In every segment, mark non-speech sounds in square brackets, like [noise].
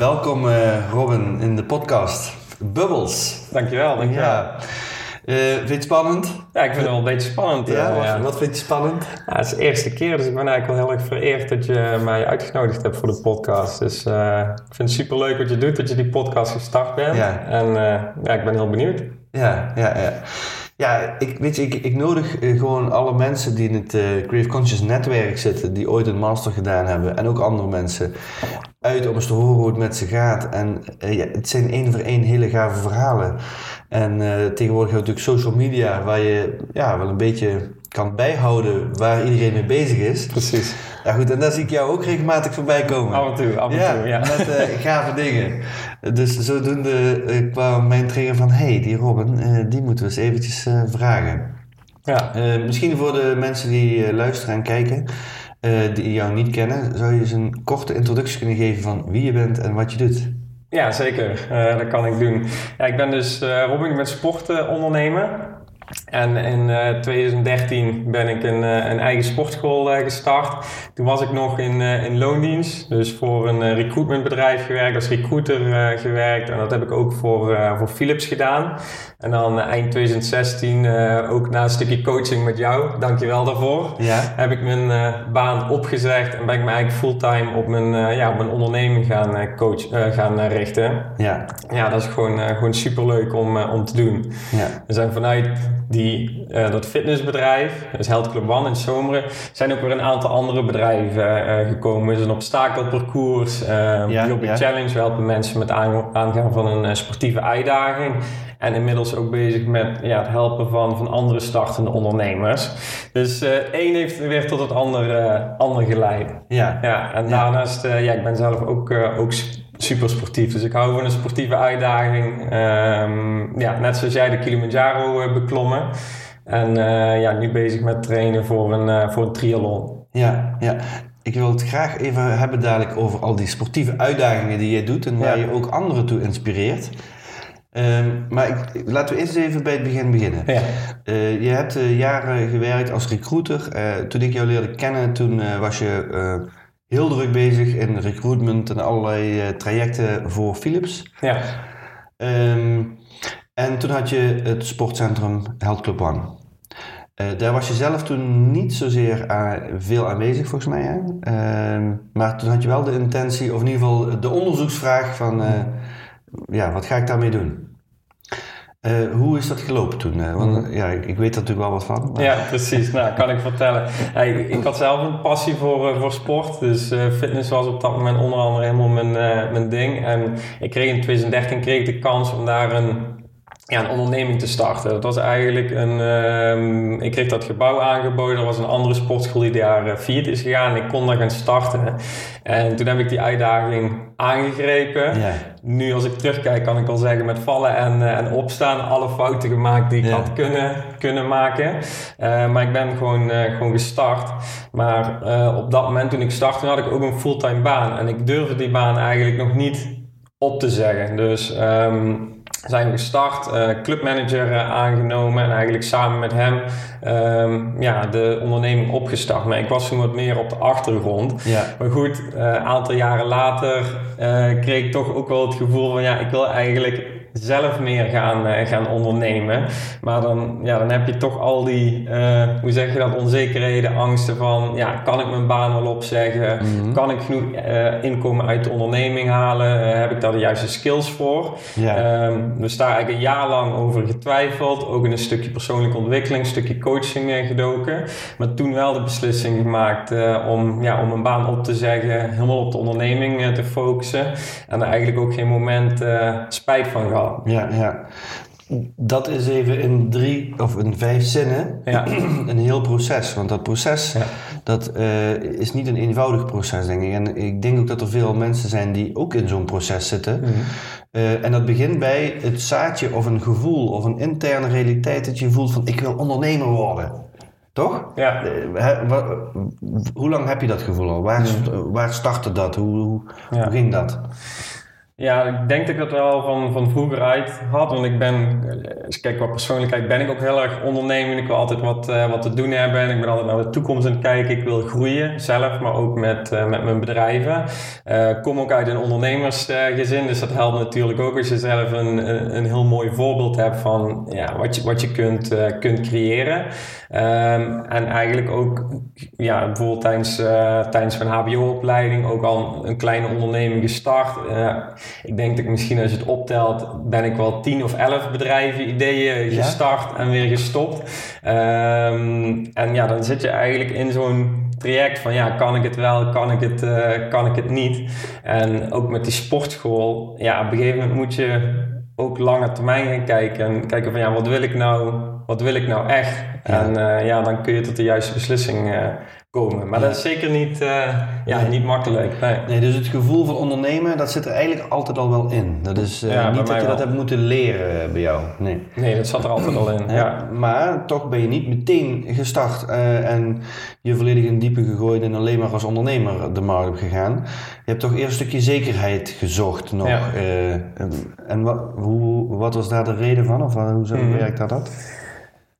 Welkom uh, Robin in de podcast Bubbles. Dankjewel, dankjewel. Ja. Uh, vind je het spannend? Ja, ik vind het wel een beetje spannend. Ja, uh, ja. Wat vind je spannend? Ja, het is de eerste keer, dus ik ben eigenlijk wel heel erg vereerd dat je mij uitgenodigd hebt voor de podcast. Dus uh, ik vind het super leuk wat je doet, dat je die podcast gestart bent. Ja. En ja, ik ben heel benieuwd. Ja, ja, ja. Ja, ik, weet je, ik, ik nodig gewoon alle mensen die in het uh, Creative Conscious netwerk zitten, die ooit een master gedaan hebben, en ook andere mensen, uit om eens te horen hoe het met ze gaat. En uh, ja, het zijn één voor één hele gave verhalen. En tegenwoordig heb je natuurlijk social media, waar je ja, wel een beetje kan bijhouden waar iedereen mee bezig is. Precies. Ja goed, en daar zie ik jou ook regelmatig voorbij komen. Af en toe, af en ja, toe, ja. [laughs] Met uh, gave dingen. Dus zodoende uh, kwam mijn trigger van... hé, hey, die Robin, uh, die moeten we eens eventjes vragen. Ja. misschien voor de mensen die luisteren en kijken... die jou niet kennen... zou je eens een korte introductie kunnen geven van wie je bent en wat je doet? Ja, zeker. dat kan ik doen. Ja, ik ben dus Robin, ik ben sportondernemer. En in uh, eh, 2013 ben ik een, uh, een eigen sportschool uh, gestart. Toen was ik nog in, in loondienst, dus voor een recruitmentbedrijf gewerkt, als recruiter gewerkt. En dat heb ik ook voor, voor Philips gedaan. En dan eind 2016, ook na een stukje coaching met jou, dankjewel daarvoor, ja. heb ik mijn baan opgezegd en ben ik me eigenlijk fulltime op mijn, ja, op mijn onderneming gaan, coach, gaan richten. Ja. ja, dat is gewoon, gewoon superleuk om, om te doen. Ja. We zijn vanuit die, uh, dat fitnessbedrijf, dus Health Club One in Zomeren, zijn ook weer een aantal andere bedrijven uh, gekomen. Het is een obstakelparcours, uh, ja, ja. Challenge. We helpen mensen met aangaan van een sportieve uitdaging. En inmiddels ook bezig met ja, het helpen van, van andere startende ondernemers. Dus één heeft weer tot het andere, ander geleid. Ja. ja en daarnaast, ja, ik ben zelf ook, ook super sportief. Dus ik hou van een sportieve uitdaging. Um, ja, net zoals jij de Kilimanjaro uh, beklommen. En uh, ja, nu bezig met trainen voor een, uh, voor een triathlon. Ja, ja. Ik wil het graag even hebben dadelijk over al die sportieve uitdagingen die jij doet en waar je ook anderen toe inspireert. Um, maar ik, laten we eerst even bij het begin beginnen. Ja. Uh, je hebt jaren gewerkt als recruiter. Toen ik jou leerde kennen, toen was je heel druk bezig in recruitment en allerlei uh, trajecten voor Philips. Ja. Um, en toen had je het sportcentrum Health Club One. Uh, daar was je zelf toen niet zozeer veel aanwezig volgens mij. Hè? Uh, maar toen had je wel de intentie, of in ieder geval de onderzoeksvraag van... Uh, ja, wat ga ik daarmee doen? Uh, hoe is dat gelopen toen? Uh, want ja, ik, ik, weet er natuurlijk wel wat van. Maar... Ja, precies. nou, kan ik vertellen. ik, ik, had zelf een passie voor, uh, voor sport. Dus fitness was op dat moment onder andere helemaal mijn, mijn ding. En ik kreeg in 2013 kreeg de kans om daar een ja, een onderneming te starten. Dat was eigenlijk een. Um, ik kreeg dat gebouw aangeboden. Er was een andere sportschool die daar uh, failliet is gegaan. En ik kon daar gaan starten. En toen heb ik die uitdaging aangegrepen. Ja. Nu, als ik terugkijk, kan ik al zeggen: met vallen en, uh, en opstaan, alle fouten gemaakt die ik had kunnen, kunnen maken. Uh, maar ik ben gewoon, gewoon gestart. Maar op dat moment, toen ik startte, had ik ook een fulltime baan. En ik durfde die baan eigenlijk nog niet op te zeggen. Dus. Um, zijn gestart, uh, clubmanager uh, aangenomen en eigenlijk samen met hem um, ja, de onderneming opgestart. Maar ik was toen wat meer op de achtergrond. Ja. Maar goed, een uh, aantal jaren later kreeg ik toch ook wel het gevoel van ja, ik wil eigenlijk zelf meer gaan, uh, gaan ondernemen. Maar dan, ja, dan heb je toch al die, uh, hoe zeg je dat, onzekerheden, angsten van, ja, kan ik mijn baan wel opzeggen? Mm Kan ik genoeg uh, inkomen uit de onderneming halen? heb ik daar de juiste skills voor? Ja. Um, dus daar eigenlijk een jaar lang over getwijfeld. Ook in een stukje persoonlijke ontwikkeling, een stukje coaching gedoken. Maar toen wel de beslissing gemaakt om, ja, om een baan op te zeggen, helemaal op de onderneming te focussen. En er eigenlijk ook geen moment spijt van gehad. Ja, ja. Dat is even in drie of in vijf zinnen ja. [clears throat] een heel proces. Want dat proces dat uh, is niet een eenvoudig proces, denk ik. En ik denk ook dat er veel mensen zijn die ook in zo'n proces zitten. Mhm. Uh, en dat begint bij het zaadje of een gevoel of een interne realiteit dat je voelt van ik wil ondernemer worden. Toch? Ja. Uh, hoe lang heb je dat gevoel al? Waar, mhm. waar startte dat? Hoe, hoe, ja. hoe ging dat? Ja, ik denk dat ik dat wel van, van vroeger uit had. Want ik ben, als kijk qua persoonlijkheid, ben ik ook heel erg ondernemend. Ik wil altijd wat, uh, wat te doen hebben. Ik ben altijd naar de toekomst aan het kijken. Ik wil groeien zelf, maar ook met, uh, met mijn bedrijven. Uh, ik kom ook uit een ondernemersgezin. Dus dat helpt natuurlijk ook als je zelf een, een, heel mooi voorbeeld hebt van ja, wat je, wat je kunt, kunt creëren. Um, en eigenlijk ook, ja, bijvoorbeeld tijdens, tijdens mijn HBO-opleiding ook al een kleine onderneming gestart ik denk dat ik misschien als je het optelt, ben ik wel 10 of 11 bedrijven, ideeën gestart en weer gestopt. Um, en ja, dan zit je eigenlijk in zo'n traject van ja, kan ik het wel, kan ik het, uh, kan ik het niet. En ook met die sportschool, ja, op een gegeven moment moet je ook lange termijn gaan kijken en kijken van ja, wat wil ik nou, wat wil ik nou echt? En uh, ja, dan kun je tot de juiste beslissing uh, komen. Maar dat is zeker niet, uh, ja, niet makkelijk. Nee. nee. dus het gevoel van ondernemen, dat zit er eigenlijk altijd al wel in. Dat is uh, niet dat je dat hebt moeten leren uh, bij jou. Nee. nee, dat zat er altijd al in. Ja. Maar toch ben je niet meteen gestart en je volledig in diepe gegooid en alleen maar als ondernemer de markt op gegaan. Je hebt toch eerst een stukje zekerheid gezocht nog. Ja. en wat, hoe, wat was daar de reden van? Of hoe, mm. werkt dat?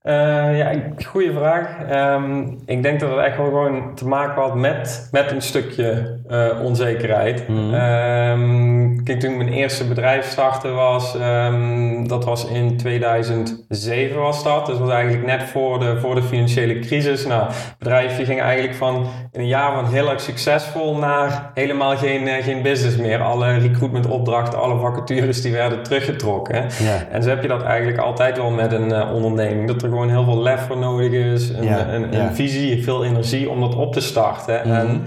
Uh, ja, goede vraag. Um, ik denk dat het echt wel gewoon te maken had met, met een stukje uh, onzekerheid. Mm. Um, kijk, toen mijn eerste bedrijf startte was, um, dat was in 2007 was dat. Dus was eigenlijk net voor de, voor de financiële crisis. Nou, het bedrijf ging eigenlijk van in een jaar van heel erg succesvol naar helemaal geen, uh, geen business meer. Alle recruitment opdrachten, alle vacatures die werden teruggetrokken. Yeah. En zo heb je dat eigenlijk altijd wel met een onderneming. Dat gewoon heel veel lef voor nodig is. Een, ja, een, een visie, veel energie om dat op te starten. Mhm. En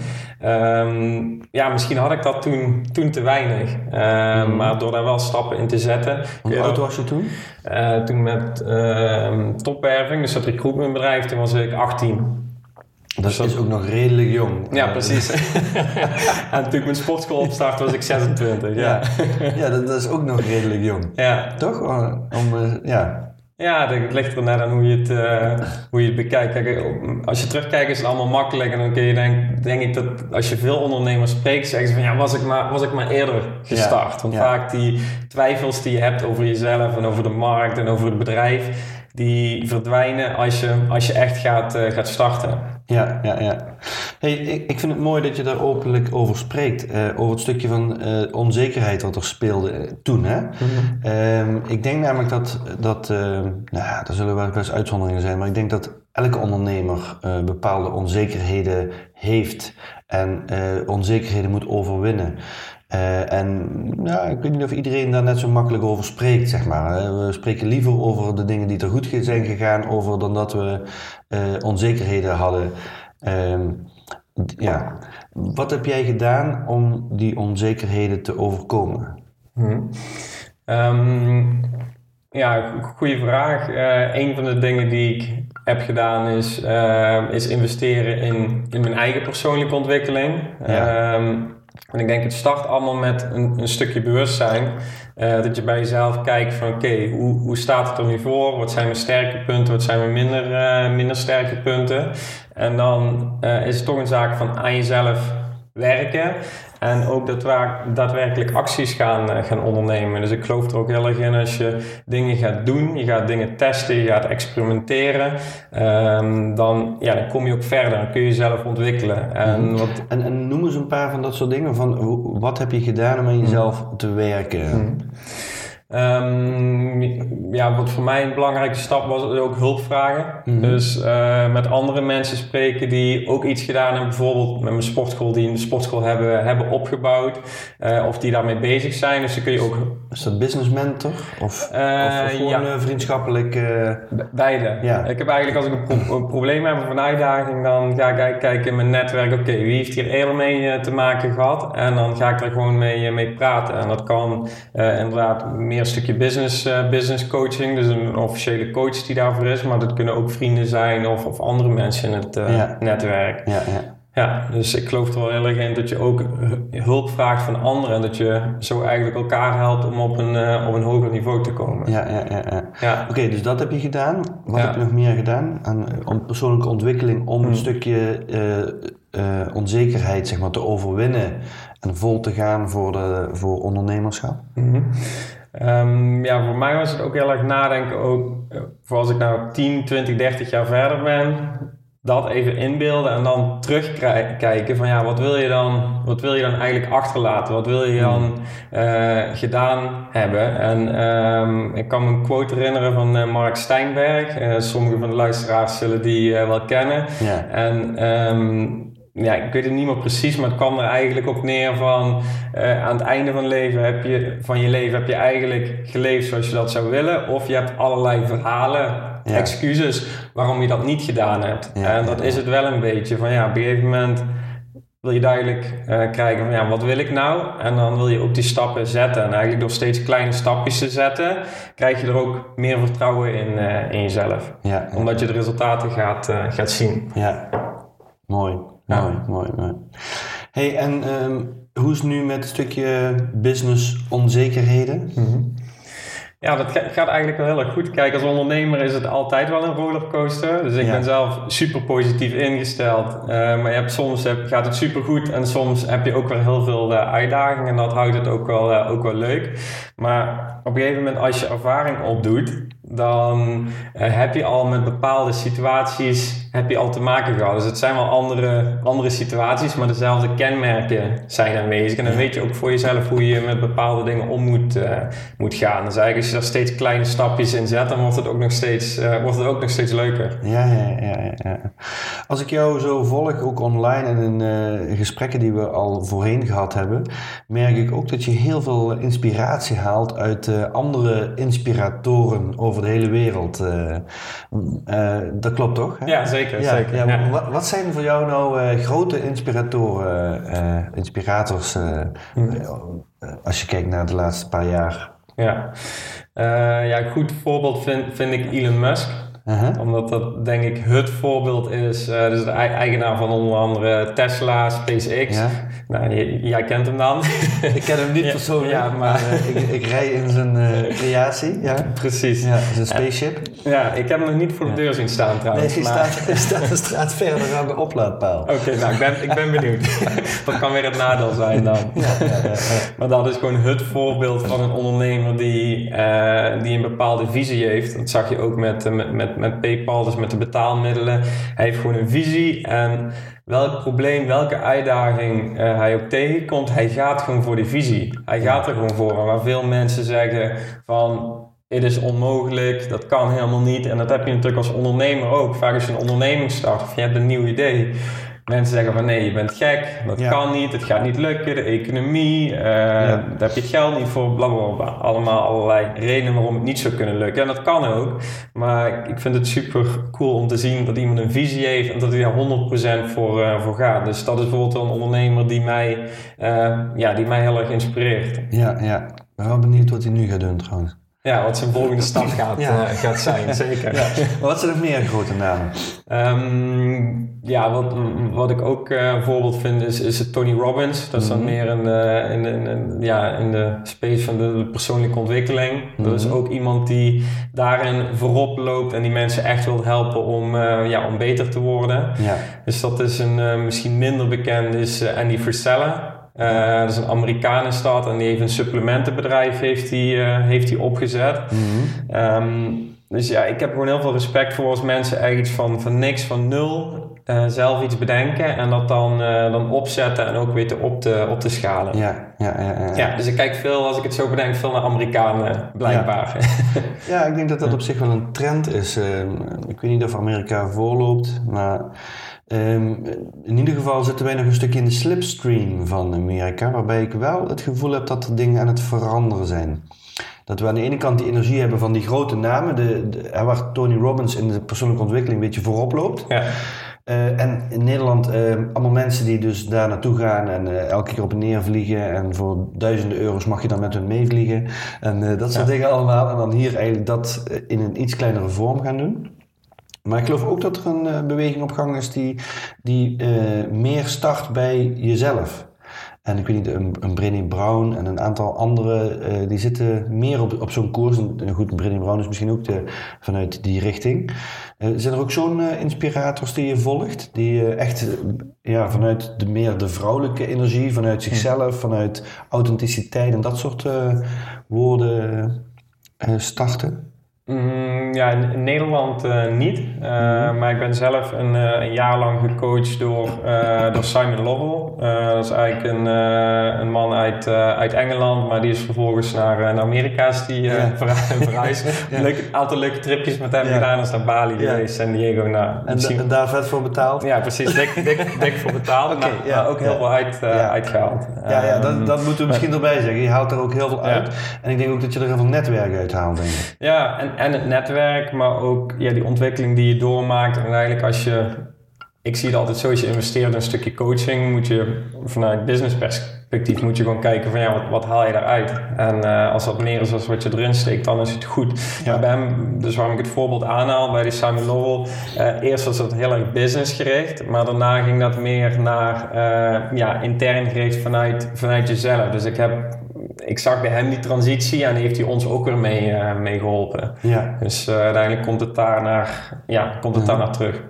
um, ja, misschien had ik dat toen, toen te weinig. Uh, mm. Maar door daar wel stappen in te zetten. Hoe oud was je toen? Uh, toen met uh, topwerving, dus dat recruitmentbedrijf, toen was ik 18. Dat dus is ook nog redelijk jong. Ja, precies. [laughs] [laughs] en toen ik mijn sportschool opstartte was ik 26. Ja, ja. ja dat, dat, is ook nog redelijk jong. Ja. Toch? Om, uh, ja. Ja, het ligt er net aan hoe je het, uh, hoe je het bekijkt. Kijk, als je terugkijkt is het allemaal makkelijk. En dan kun je denk, denk ik dat als je veel ondernemers spreekt, zeggen ze van ja, was ik maar, was ik maar eerder gestart. Want vaak die twijfels die je hebt over jezelf en over de markt en over het bedrijf, die verdwijnen als je, als je echt gaat, uh, gaat starten. Ja, ja, ja. Hey, ik, ik vind het mooi dat je daar openlijk over spreekt. Uh, over het stukje van uh, onzekerheid wat er speelde toen. Hè? Mhm. um, ik denk namelijk dat, dat nou, er zullen wel best uitzonderingen zijn, maar ik denk dat elke ondernemer bepaalde onzekerheden heeft en onzekerheden moet overwinnen. Uh, en ja, ik weet niet of iedereen daar net zo makkelijk over spreekt, zeg maar. We spreken liever over de dingen die er goed zijn gegaan, over dan dat we uh, onzekerheden hadden. Uh, ja. Wat heb jij gedaan om die onzekerheden te overkomen? Hmm. Um, ja, goede vraag. Een van de dingen die ik heb gedaan is, is investeren in, in mijn eigen persoonlijke ontwikkeling. Ja. Um, en ik denk het start allemaal met een, een stukje bewustzijn. Uh, dat je bij jezelf kijkt van oké, hoe, hoe staat het er nu voor? Wat zijn mijn sterke punten? Wat zijn mijn minder, uh, minder sterke punten? En dan uh, is het toch een zaak van aan jezelf werken. En ook dat daadwerkelijk acties gaan, eh, gaan ondernemen. Dus ik geloof er ook heel erg in als je dingen gaat doen, je gaat dingen testen, je gaat experimenteren, um, dan, ja, dan kom je ook verder. Dan kun je jezelf ontwikkelen. En, mhm. wat... en, en noem eens een paar van dat soort dingen. Van, wat heb je gedaan om aan jezelf te werken? Mm. Um, ja, wat voor mij een belangrijke stap was ook hulp vragen. Mhm. Dus uh, met andere mensen spreken die ook iets gedaan hebben. Bijvoorbeeld met mijn sportschool, die een sportschool hebben, hebben opgebouwd. Uh, of die daarmee bezig zijn. Dus dan kun je ook... Is dat business mentor? Of, uh, of, gewoon ja. vriendschappelijk... Beide. Ja. Ik heb eigenlijk als ik een, pro een, probleem heb of een uitdaging, dan ga ik kijken in mijn netwerk. Oké, wie heeft hier eerder mee te maken gehad? En dan ga ik daar gewoon mee, mee praten. En dat kan inderdaad meer een stukje business, business coaching, dus een officiële coach die daarvoor is, maar dat kunnen ook vrienden zijn of, of andere mensen in het netwerk. Ja, ja. Ja, dus ik geloof er wel heel erg in dat je ook hulp vraagt van anderen en dat je zo eigenlijk elkaar helpt om op een, uh, op een hoger niveau te komen. Ja, ja, ja. ja. Oké, dus dat heb je gedaan. Wat heb je nog meer gedaan aan om persoonlijke ontwikkeling om een hmm. stukje uh, onzekerheid zeg maar, te overwinnen en vol te gaan voor, de, voor ondernemerschap? Mm um, ja, voor mij was het ook heel erg nadenken, ook voor als ik nou 10, 20, 30 jaar verder ben dat even inbeelden en dan terugkijken van ja, wat wil je dan, wat wil je dan eigenlijk achterlaten? Wat wil je dan uh, gedaan hebben? En um, ik kan me een quote herinneren van uh, Mark Steinberg. Uh, sommige van de luisteraars zullen die wel kennen. Ja. En um, ja, ik weet het niet meer precies, maar het kwam er eigenlijk op neer van aan het einde van, leven heb je, van je leven heb je eigenlijk geleefd zoals je dat zou willen. Of je hebt allerlei verhalen excuses waarom je dat niet gedaan hebt. en dat is het wel een beetje van ja, op een gegeven moment wil je duidelijk uh, krijgen van ja, wat wil ik nou? En dan wil je ook die stappen zetten. En eigenlijk door steeds kleine stapjes te zetten, krijg je er ook meer vertrouwen in, uh, in jezelf. Omdat je de resultaten gaat, uh, gaat zien. Ja, mooi, mooi, mooi, mooi. Hey, en um, hoe is het nu met het stukje business onzekerheden? Mm ja, dat gaat eigenlijk wel heel erg goed. Kijk, als ondernemer is het altijd wel een rollercoaster. Dus ik ben zelf super positief ingesteld. Uh, maar je hebt, soms heb, gaat het super goed en soms heb je ook wel heel veel uh, uitdagingen. En dat houdt het ook wel, uh, ook wel leuk. Maar op een gegeven moment als je ervaring opdoet, dan heb je al met bepaalde situaties heb je al te maken gehad. Dus het zijn wel andere, andere situaties, maar dezelfde kenmerken zijn aanwezig. En dan weet je ook voor jezelf hoe je met bepaalde dingen om moet, uh, moet gaan. Dus eigenlijk als je daar steeds kleine stapjes in zet, dan wordt het ook nog steeds, uh, wordt het ook nog steeds leuker. Ja, ja, ja, ja. Als ik jou zo volg, ook online en in uh, gesprekken die we al voorheen gehad hebben, merk ik ook dat je heel veel inspiratie haalt uit andere inspiratoren over de hele wereld. dat klopt toch? Hè? Ja, zeker zeker. Ja, ja. Wat, wat, zijn voor jou nou uh, grote inspiratoren, uh, inspirators uh, als je kijkt naar de laatste paar jaar? Ja, ja een goed voorbeeld vind, vind ik Elon Musk. -huh. Omdat dat denk ik het voorbeeld is. Dus de eigenaar van onder andere Tesla, SpaceX. Ja. Nou, jij kent hem dan. ik ken hem niet persoonlijk, ja, maar uh, ik, ik rij in zijn uh, creatie. Ja. Precies. Ja, zijn spaceship. Ja, ik heb hem nog niet voor de deur zien staan trouwens. Nee, hij maar... staat, staat een straat verder aan de oplaadpaal. Oké, nou ik ben, ik ben benieuwd. [laughs] dat kan weer het nadeel zijn dan. maar dat is gewoon het voorbeeld van een ondernemer die, die een bepaalde visie heeft. Dat zag je ook met, met, met met, PayPal, dus met de betaalmiddelen. Hij heeft gewoon een visie en welk probleem, welke uitdaging uh, hij ook tegenkomt, hij gaat gewoon voor die visie. Hij gaat er gewoon voor. En waar veel mensen zeggen van het is onmogelijk, dat kan helemaal niet. En dat heb je natuurlijk als ondernemer ook. Vaak als je een onderneming start of je hebt een nieuw idee Mensen zeggen van nee, je bent gek, dat kan niet, het gaat niet lukken, de economie, uh, daar heb je het geld niet voor, blablabla. Allemaal allerlei redenen waarom het niet zou kunnen lukken. En dat kan ook, maar ik vind het super cool om te zien dat iemand een visie heeft en dat hij daar 100% voor, uh, voor gaat. Dus dat is bijvoorbeeld een ondernemer die mij, uh, ja, die mij heel erg inspireert. Ja, ja. Ik ben wel benieuwd wat hij nu gaat doen trouwens. Ja, wat zijn volgende stap [laughs] gaat, ja. uh, gaat zijn, [laughs] zeker. Ja. Wat zijn nog meer grote namen? Um, ja, wat, wat ik ook uh, een voorbeeld vind is, is Tony Robbins. Dat is dan mhm. meer een, uh, in, in, in, ja, in de space van de, persoonlijke ontwikkeling. Dat is mhm. ook iemand die daarin voorop loopt en die mensen echt wil helpen om, ja, om beter te worden. Ja. Dus dat is een misschien minder bekend is Andy Frisella. Uh, dat is een Amerikaan stad en die heeft een supplementenbedrijf heeft die, uh, heeft die opgezet. Mhm. um, dus ja, ik heb gewoon heel veel respect voor als mensen iets van, van niks, van nul, uh, zelf iets bedenken en dat dan, dan opzetten en ook weten op te, op te schalen. Ja, ja, ja, ja. ja dus ik kijk veel, als ik het zo bedenk, veel naar Amerikanen, blijkbaar. Ja, [laughs] ja ik denk dat dat op zich wel een trend is. Ehm, ik weet niet of Amerika voorloopt, maar Ehm, in ieder geval zitten wij nog een stukje in de slipstream van Amerika, waarbij ik wel het gevoel heb dat er dingen aan het veranderen zijn. Dat we aan de ene kant die energie hebben van die grote namen, de, de waar Tony Robbins in de persoonlijke ontwikkeling een beetje voorop loopt. Ja. en in Nederland allemaal mensen die dus daar naartoe gaan en elke keer op en neer vliegen. En voor duizenden euro's mag je dan met hun meevliegen. En dat soort dingen allemaal. En dan hier eigenlijk dat in een iets kleinere vorm gaan doen. Maar ik geloof ook dat er een beweging op gang is die, die meer start bij jezelf. En ik weet niet, een, een Brené Brown en een aantal andere, uh, die zitten meer op, op zo'n koers. En goed, Brené Brown is misschien ook de, vanuit die richting. Uh, zijn er ook zo'n uh, inspirators die je volgt? Die echt ja, vanuit de meer de vrouwelijke energie, vanuit zichzelf, vanuit authenticiteit en dat soort woorden starten? Mm, ja, in, Nederland uh, niet. Uh, mm-hmm. Maar ik ben zelf een, uh, een jaar lang gecoacht door, door Simon Lovell. dat is eigenlijk een, een man uit, uit Engeland, maar die is vervolgens naar, naar Amerika is die, yeah. [laughs] verhuisd. ja. Een aantal leuke tripjes met hem gedaan. als naar Bali geweest, San Diego. Nou, en, misschien... en, daar vet voor betaald? Ja, precies. Dik, dik, dik voor betaald, [laughs] okay, maar, maar, ook heel veel uit, uitgehaald. Ja, ja dat, dat moeten we misschien erbij zeggen. Je haalt er ook heel veel uit. En ik denk ook dat je er heel veel netwerk uit haalt, denk ik. Ja, en en het netwerk, maar ook ja, die ontwikkeling die je doormaakt. En eigenlijk als je, ik zie het altijd zo, als je investeert in een stukje coaching, moet je vanuit business perspectief moet je gewoon kijken van ja, wat, wat haal je daaruit? En uh, als dat meer is als wat je erin steekt, dan is het goed. Ja. bij hem, dus waarom ik het voorbeeld aanhaal bij die Simon Lowell, uh, eerst was het heel erg business gericht, maar daarna ging dat meer naar uh, ja, intern gericht vanuit, vanuit jezelf. Dus ik heb ik zag bij hem die transitie en heeft hij ons ook weer mee, uh, mee geholpen. Ja. Dus uh, uiteindelijk komt het daar naar, ja, komt het daar naar terug.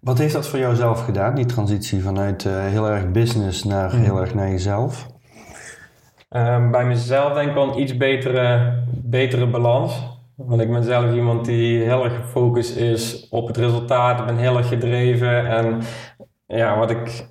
Wat heeft dat voor jou zelf gedaan, die transitie vanuit uh, heel erg business naar hmm. heel erg naar jezelf? Ehm, bij mezelf denk ik wel een iets betere, betere balans. Want ik ben zelf iemand die heel erg gefocust is op het resultaat. Ik ben heel erg gedreven. En ja, wat ik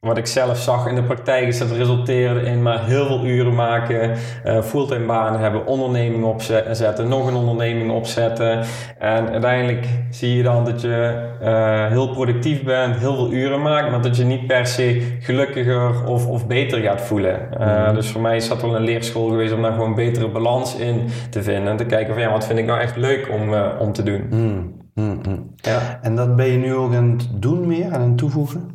wat ik zelf zag in de praktijk is dat het resulteerde in maar heel veel uren maken, uh, fulltime banen hebben, onderneming opzetten, nog een onderneming opzetten. En uiteindelijk zie je dan dat je uh, heel productief bent, heel veel uren maakt, maar dat je niet per se gelukkiger of, of beter gaat voelen. Uh, Dus voor mij is dat wel een leerschool geweest om daar gewoon een betere balans in te vinden. En te kijken van ja, wat vind ik nou echt leuk om, om te doen. Mm, mm, mm. Ja. En dat ben je nu ook aan het doen meer, aan het toevoegen?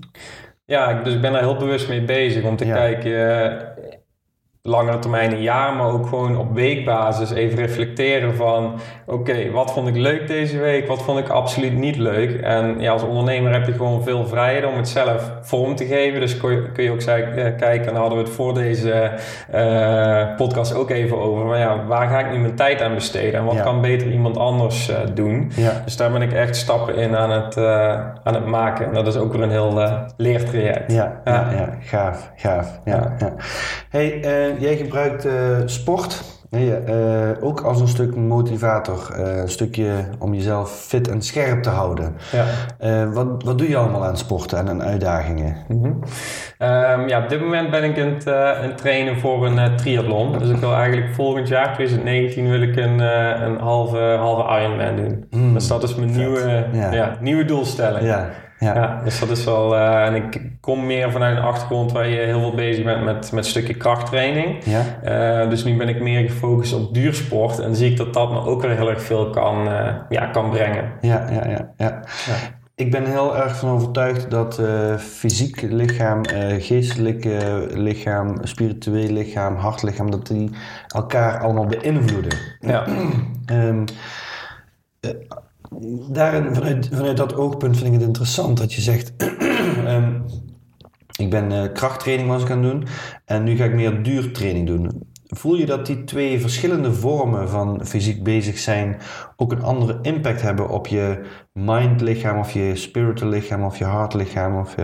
Ja, dus ik ben daar heel bewust mee bezig om te kijken, eh, langere termijn een jaar, maar ook gewoon op weekbasis even reflecteren van oké, wat vond ik leuk deze week, wat vond ik absoluut niet leuk. En ja, als ondernemer heb je gewoon veel vrijheid om het zelf vorm te geven. Dus kun je, kun je ook uh, kijken, en hadden we het voor deze uh, podcast ook even over, van ja, waar ga ik nu mijn tijd aan besteden en wat kan beter iemand anders uh, doen. Ja. Dus daar ben ik echt stappen in aan het, aan het maken. En dat is ook weer een heel leertraject. Ja, ja. ja, gaaf, gaaf. Ja, ja. Hey, jij gebruikt sport Nee, uh, ook als een stuk motivator, uh, een stukje om jezelf fit en scherp te houden. Ja. Wat, wat doe je allemaal aan sporten en aan uitdagingen? Mm -hmm. um, ja, op dit moment ben ik in het, trainen voor een triathlon. Dus ik wil eigenlijk volgend jaar, 2019, wil ik een, een halve, halve Ironman doen. Mm, dus dat is mijn nieuwe, ja. ja. nieuwe doelstelling. Ja. Ja. dus dat is wel. Uh, en ik kom meer vanuit een achtergrond waar je heel veel bezig bent met, met stukje krachttraining. Ja. Uh, dus nu ben ik meer gefocust op duursport en zie ik dat dat me ook weer heel erg veel kan, uh, ja, kan brengen. Ja, ja, ja, ja. Ik ben heel erg van overtuigd dat fysiek lichaam, geestelijk lichaam, spiritueel lichaam, hartlichaam, dat die elkaar allemaal beïnvloeden. Ja. um, daarin, vanuit, vanuit dat oogpunt vind ik het interessant dat je zegt. um, [clears throat] ik ben uh, krachttraining was ik aan doen en nu ga ik meer duurtraining doen. Voel je dat die twee verschillende vormen van fysiek bezig zijn ook een andere impact hebben op je mind-lichaam of je spiritual lichaam of je hart-lichaam? Of.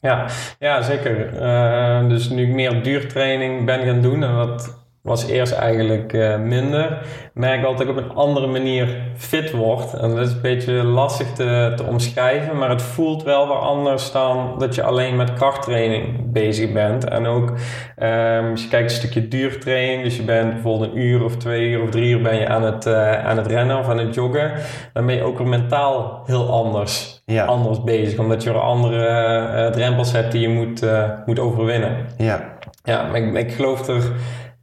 Ja, ja, zeker. Uh, dus nu ik meer duurtraining ben gaan doen en dat was eerst eigenlijk uh, minder. Merk wel dat ik op een andere manier fit word. En dat is een beetje lastig te, te omschrijven, maar het voelt wel weer anders dan dat je alleen met krachttraining bezig bent. En ook um, als je kijkt een stukje duurtraining, dus je bent bijvoorbeeld een uur of twee uur of drie uur ben je aan het, uh, aan het rennen of aan het joggen, dan ben je ook weer mentaal heel anders, ja. anders bezig, omdat je weer andere uh, drempels hebt die je moet, moet overwinnen. Ja. Ja, maar ik, ik geloof er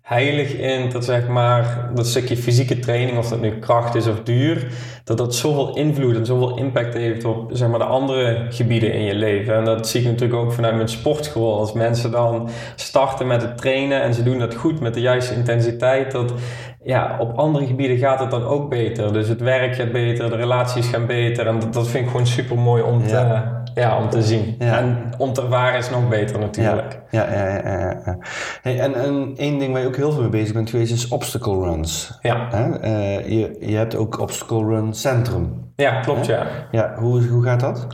heilig in dat zeg maar dat stukje fysieke training, of dat nu kracht is of duur, dat dat zoveel invloed en zoveel impact heeft op zeg maar de andere gebieden in je leven. En dat zie ik natuurlijk ook vanuit mijn sportschool. Als mensen dan starten met het trainen en ze doen dat goed met de juiste intensiteit, dat ja, op andere gebieden gaat het dan ook beter. Dus het werk gaat beter, de relaties gaan beter. En dat, dat vind ik gewoon super mooi om te. Om te zien. En om te ervaren is nog beter natuurlijk. Ja, ja, ja. ja, ja. Hey, en, en één ding waar je ook heel veel mee bezig bent geweest is obstacle runs. Ja. Uh, je, je hebt ook obstacle run centrum. Ja, klopt ja. Ja, hoe, hoe gaat dat?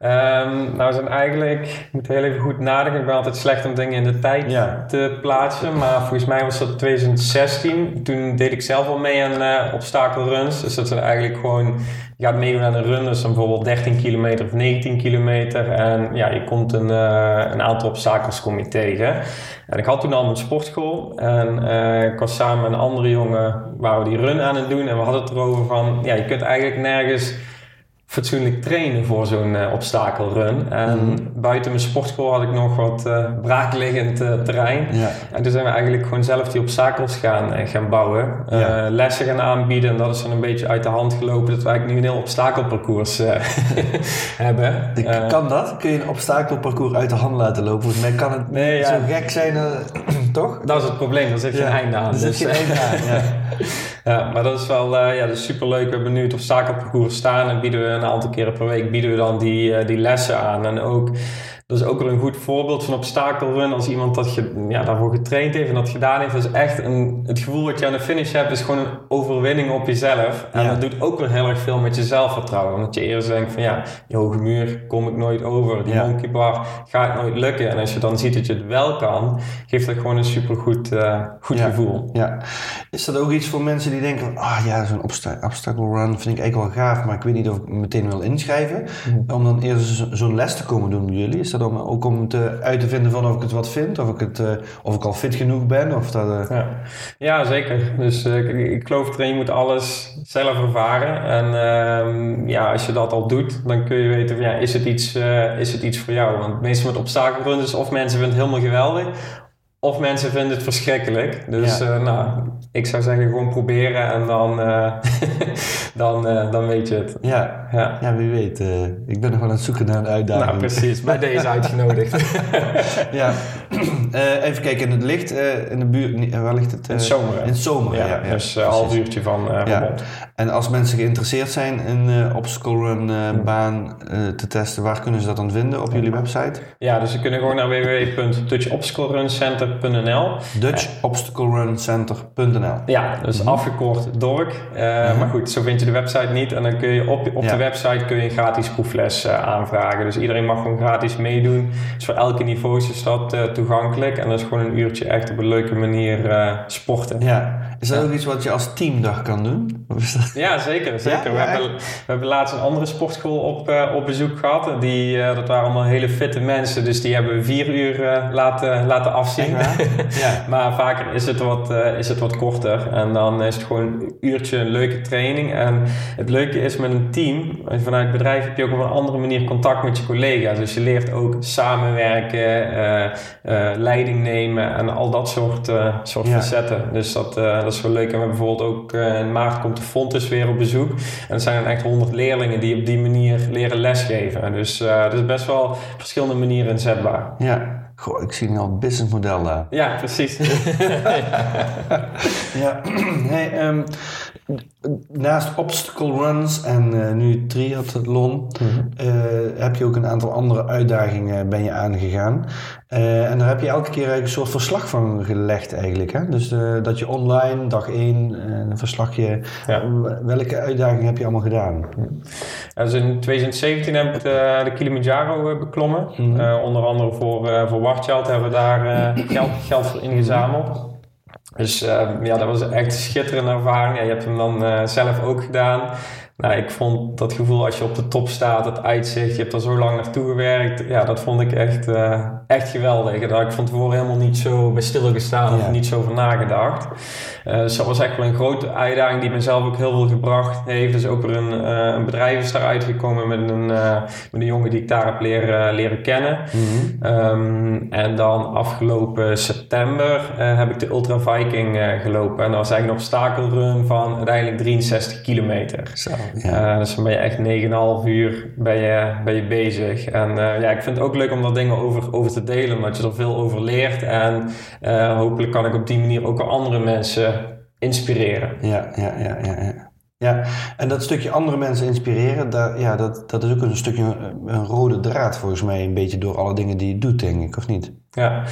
Um, nou, zijn eigenlijk, ik moet heel even goed nadenken. Ik ben altijd slecht om dingen in de tijd te plaatsen. Maar volgens mij was dat 2016. Toen deed ik zelf al mee aan uh, obstakelruns. Dus dat zijn eigenlijk gewoon, je gaat meedoen aan een run. Dus dan bijvoorbeeld 13 kilometer of 19 kilometer. En ja, je komt een, uh, een aantal obstakels kom je tegen. En ik had toen al mijn sportschool. En uh, ik was samen met een andere jongen, waar we die run aan het doen. En we hadden het erover van, ja, je kunt eigenlijk nergens fatsoenlijk trainen voor zo'n uh, obstakelrun. En mhm. Buiten mijn sportschool had ik nog wat uh, braakliggend uh, terrein. Ja. En toen zijn we eigenlijk gewoon zelf die obstakels gaan, gaan bouwen. Ja. Lessen gaan aanbieden. En dat is dan een beetje uit de hand gelopen dat we eigenlijk nu een heel obstakelparcours [laughs] hebben. kan dat? Kun je een obstakelparcours uit de hand laten lopen? Volgens mij kan het nee, zo gek zijn, toch? Dat is het probleem. Daar zit geen einde aan. Dus, geen einde aan, [laughs] ja. ja. maar dat is wel ja, dat is superleuk. We hebben nu het obstakelparcours staan en bieden we een aantal keren per week bieden we dan die, uh, die lessen aan. En ook dat is ook wel een goed voorbeeld van obstakelrun. Als iemand dat je, ja, daarvoor getraind heeft en dat gedaan heeft. Dat is echt een, het gevoel wat je aan de finish hebt, is gewoon een overwinning op jezelf. En dat doet ook wel heel erg veel met je zelfvertrouwen. Omdat je eerst denkt van ja, die hoge muur kom ik nooit over. Die ja. monkey bar gaat nooit lukken. En als je dan ziet dat je het wel kan, geeft dat gewoon een supergoed uh, goed gevoel. Ja. Is dat ook iets voor mensen die denken ah ja, zo'n obstacle run vind ik eigenlijk wel gaaf. Maar ik weet niet of ik me meteen wil inschrijven. Mhm. Om dan eerst zo'n les te komen doen bij jullie. Is ook om te, uit te vinden van of ik het wat vind, of ik, het, uh, of ik al fit genoeg ben. Of dat, uh... ja. ja, zeker. Dus uh, ik, ik, geloof erin, je moet alles zelf ervaren. En ehm, ja, als je dat al doet, dan kun je weten van ja, is het iets, is het iets voor jou? Want meestal met obstakelruns, of mensen vinden het helemaal geweldig, of mensen vinden het verschrikkelijk. Dus ja. uh, nou, ik zou zeggen gewoon proberen en dan, uh, [laughs] dan, uh, dan weet je het. Ja, ja. ja wie weet. ik ben nog wel aan het zoeken naar een uitdaging. Nou precies, [laughs] bij deze uitgenodigd. [laughs] ja. even kijken, in het licht, in de buurt, waar ligt het? in zomer. In zomer, ja. ja, dus een half uurtje van ja. En als mensen geïnteresseerd zijn in obstacle run baan te testen, waar kunnen ze dat dan vinden op jullie website? Ja, dus ze kunnen gewoon naar www.dutchobstaclerun.center Center.nl. Dutch Obstacle Run Center.nl. Ja, dus mm afgekort DORK. Uh, Maar goed, zo vind je de website niet. En dan kun je op, op de website kun je een gratis proefles uh, aanvragen. Dus iedereen mag gewoon gratis meedoen. Dus voor elke niveau is dat uh, toegankelijk. En dat is gewoon een uurtje echt op een leuke manier sporten. Ja. Is dat ook iets wat je als teamdag kan doen? Ja, zeker. zeker. we, hebben, we hebben laatst een andere sportschool op, op bezoek gehad. Die, dat waren allemaal hele fitte mensen. Dus die hebben vier uur laten, laten afzien. [laughs] ja. maar vaker is het, wat, is het wat korter. En dan is het gewoon een uurtje een leuke training. En het leuke is met een team, vanuit het bedrijf heb je ook op een andere manier contact met je collega's. Dus je leert ook samenwerken, leiding nemen en al dat soort, soort facetten. Dus dat, dat is wel leuk. En we bijvoorbeeld ook in maart komt de Fontes weer op bezoek. En er zijn dan echt honderd leerlingen die op die manier leren lesgeven. Dus dat is best wel verschillende manieren inzetbaar. Ja. Goh, ik zie nu al businessmodel daar. Ja, precies. [laughs] ja, [clears throat] hey, um, naast obstacle runs en uh, nu triathlon mm uh, heb je ook een aantal andere uitdagingen ben je aangegaan. Uh, en daar heb je elke keer eigenlijk een soort verslag van gelegd eigenlijk. Hè? Dus dat je online dag één een verslagje... Ja. Welke uitdagingen heb je allemaal gedaan? Ja, dus in 2017 heb ik de, de Kilimanjaro beklommen. Mm onder andere voor, voor Warchild hebben we daar geld, geld voor ingezameld. Dus uh, ja, dat was echt een schitterende ervaring. Ja, je hebt hem dan uh, zelf ook gedaan. Nou, ik vond dat gevoel als je op de top staat, het uitzicht, je hebt er zo lang naartoe gewerkt. Ja, dat vond ik echt, uh, echt geweldig. Daar heb ik van tevoren helemaal niet zo bij stilgestaan of niet zo over nagedacht. Uh, dus dat was echt wel een grote uitdaging die mezelf ook heel veel gebracht heeft. Dus ook weer een, uh, een bedrijf is daaruit gekomen met een, met een jongen die ik daar heb leren, leren kennen. Mhm. um, en dan afgelopen september heb ik de Ultra Viking gelopen. En dat was eigenlijk een obstakelrun van uiteindelijk 63 kilometer. Zo. Ja. dus dan ben je echt 9,5 uur ben je, ben je bezig. En ja, ik vind het ook leuk om daar dingen over, over te delen, omdat je er veel over leert. En uh, hopelijk kan ik op die manier ook andere mensen inspireren. Ja, ja, ja, ja. ja. Ja, en dat stukje andere mensen inspireren, daar, ja, dat, dat is ook een stukje een rode draad volgens mij, een beetje door alle dingen die je doet, denk ik, of niet? Ja,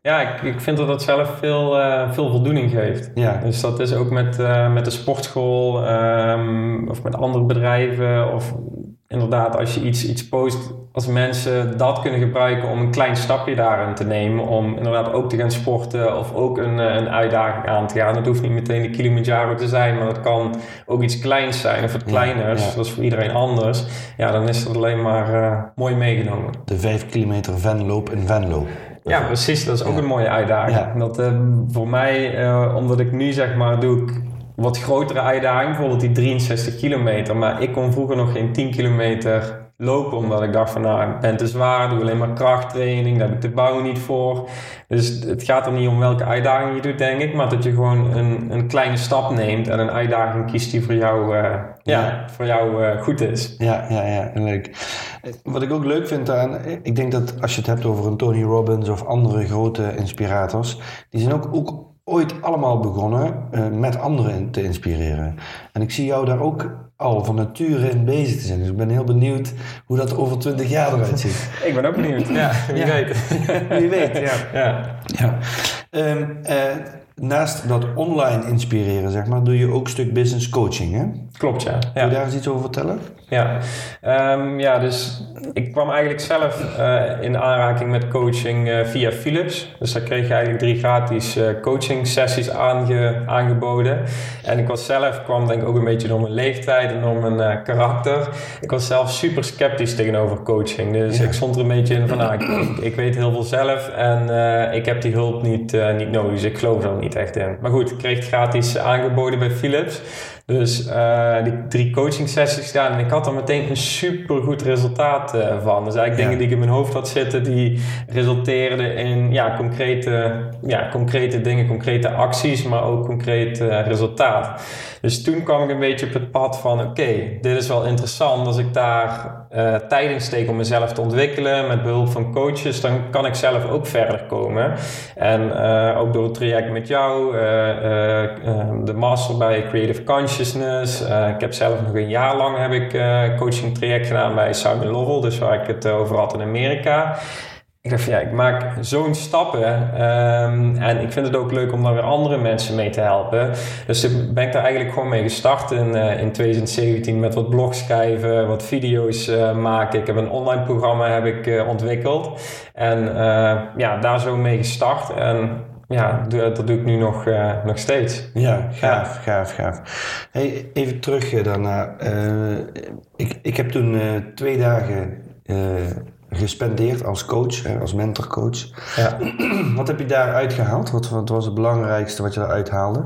ja ik, ik vind dat dat zelf veel, uh, veel voldoening geeft. Ja. Dus dat is ook met, uh, met de sportschool um, of met andere bedrijven of inderdaad, als je iets, iets post, als mensen dat kunnen gebruiken om een klein stapje daarin te nemen, om inderdaad ook te gaan sporten of ook een, eh, een uitdaging aan te gaan. Het hoeft niet meteen de Kilimanjaro te zijn, maar het kan ook iets kleins zijn of het kleiners, ja, dat is voor iedereen anders. Ja, dan is dat alleen maar uh, mooi meegenomen. De 5 kilometer Venloop in Venlo. Ja, precies. Dat is ook een mooie uitdaging. Dat uh, voor mij, uh, omdat ik nu zeg maar doe ik wat grotere uitdaging, bijvoorbeeld die 63 kilometer. Maar ik kon vroeger nog geen 10 kilometer lopen, omdat ik dacht van nou, ik ben te zwaar, doe alleen maar krachttraining, daar heb ik de bouw niet voor. Dus het gaat er niet om welke uitdaging je doet, denk ik, maar dat je gewoon een, een kleine stap neemt en een uitdaging kiest die voor jou, uh, ja. voor jou uh, goed is. Ja, ja, ja, leuk. Wat ik ook leuk vind aan, ik denk dat als je het hebt over een Tony Robbins of andere grote inspirators, die zijn ook, ook ooit allemaal begonnen uh, met anderen te inspireren. En ik zie jou daar ook al van nature in bezig te zijn. Dus ik ben heel benieuwd hoe dat over twintig jaar eruit ziet. [laughs] ik ben ook benieuwd. Ja, wie weet. [laughs] wie weet, ja. ja. ja. Um, uh, naast dat online inspireren, zeg maar, doe je ook een stuk business coaching, hè? Klopt, ja. Kun je daar eens iets over vertellen? Ja, um, ja dus ik kwam eigenlijk zelf uh, in aanraking met coaching uh, via Philips. Dus daar kreeg je eigenlijk drie gratis uh, coaching sessies aange, aangeboden. En ik was zelf, kwam denk ik ook een beetje door mijn leeftijd en door mijn karakter. Ik was zelf super sceptisch tegenover coaching. Dus ik stond er een beetje in van, nou, ik, ik, weet heel veel zelf en ik heb die hulp niet, niet nodig. Dus ik geloof er niet echt in. Maar goed, ik kreeg het gratis aangeboden bij Philips. Dus uh, die drie coaching sessies gedaan en ik had er meteen een super goed resultaat uh, van. Dus eigenlijk dingen die ik in mijn hoofd had zitten, die resulteerden in ja, concrete, ja, concrete dingen, concrete acties, maar ook concreet uh, resultaat. Dus toen kwam ik een beetje op het pad van oké, dit is wel interessant. Als ik daar uh, steek om mezelf te ontwikkelen met behulp van coaches, dan kan ik zelf ook verder komen. En uh, ook door het traject met jou, uh, de master bij Creative Consciousness. ik heb zelf nog een jaar lang heb ik coaching traject gedaan bij Simon Lovell, dus waar ik het over had in Amerika ik dacht van ja, ik maak zo'n stappen um, en ik vind het ook leuk om daar weer andere mensen mee te helpen. Dus ik ben ik daar eigenlijk gewoon mee gestart in, uh, in 2017 met wat blogs schrijven, wat video's uh, maken. Ik heb een online programma heb ik, uh, ontwikkeld en ja, daar zo mee gestart. En ja, dat doe ik nu nog, nog steeds. Ja, gaaf, ja. gaaf, gaaf. Hey, even terug daarna. ik, ik heb toen twee dagen gespendeerd als coach, als mentorcoach. Ja. [clears throat] wat heb je daar uitgehaald? Wat, wat, was het belangrijkste wat je eruit haalde?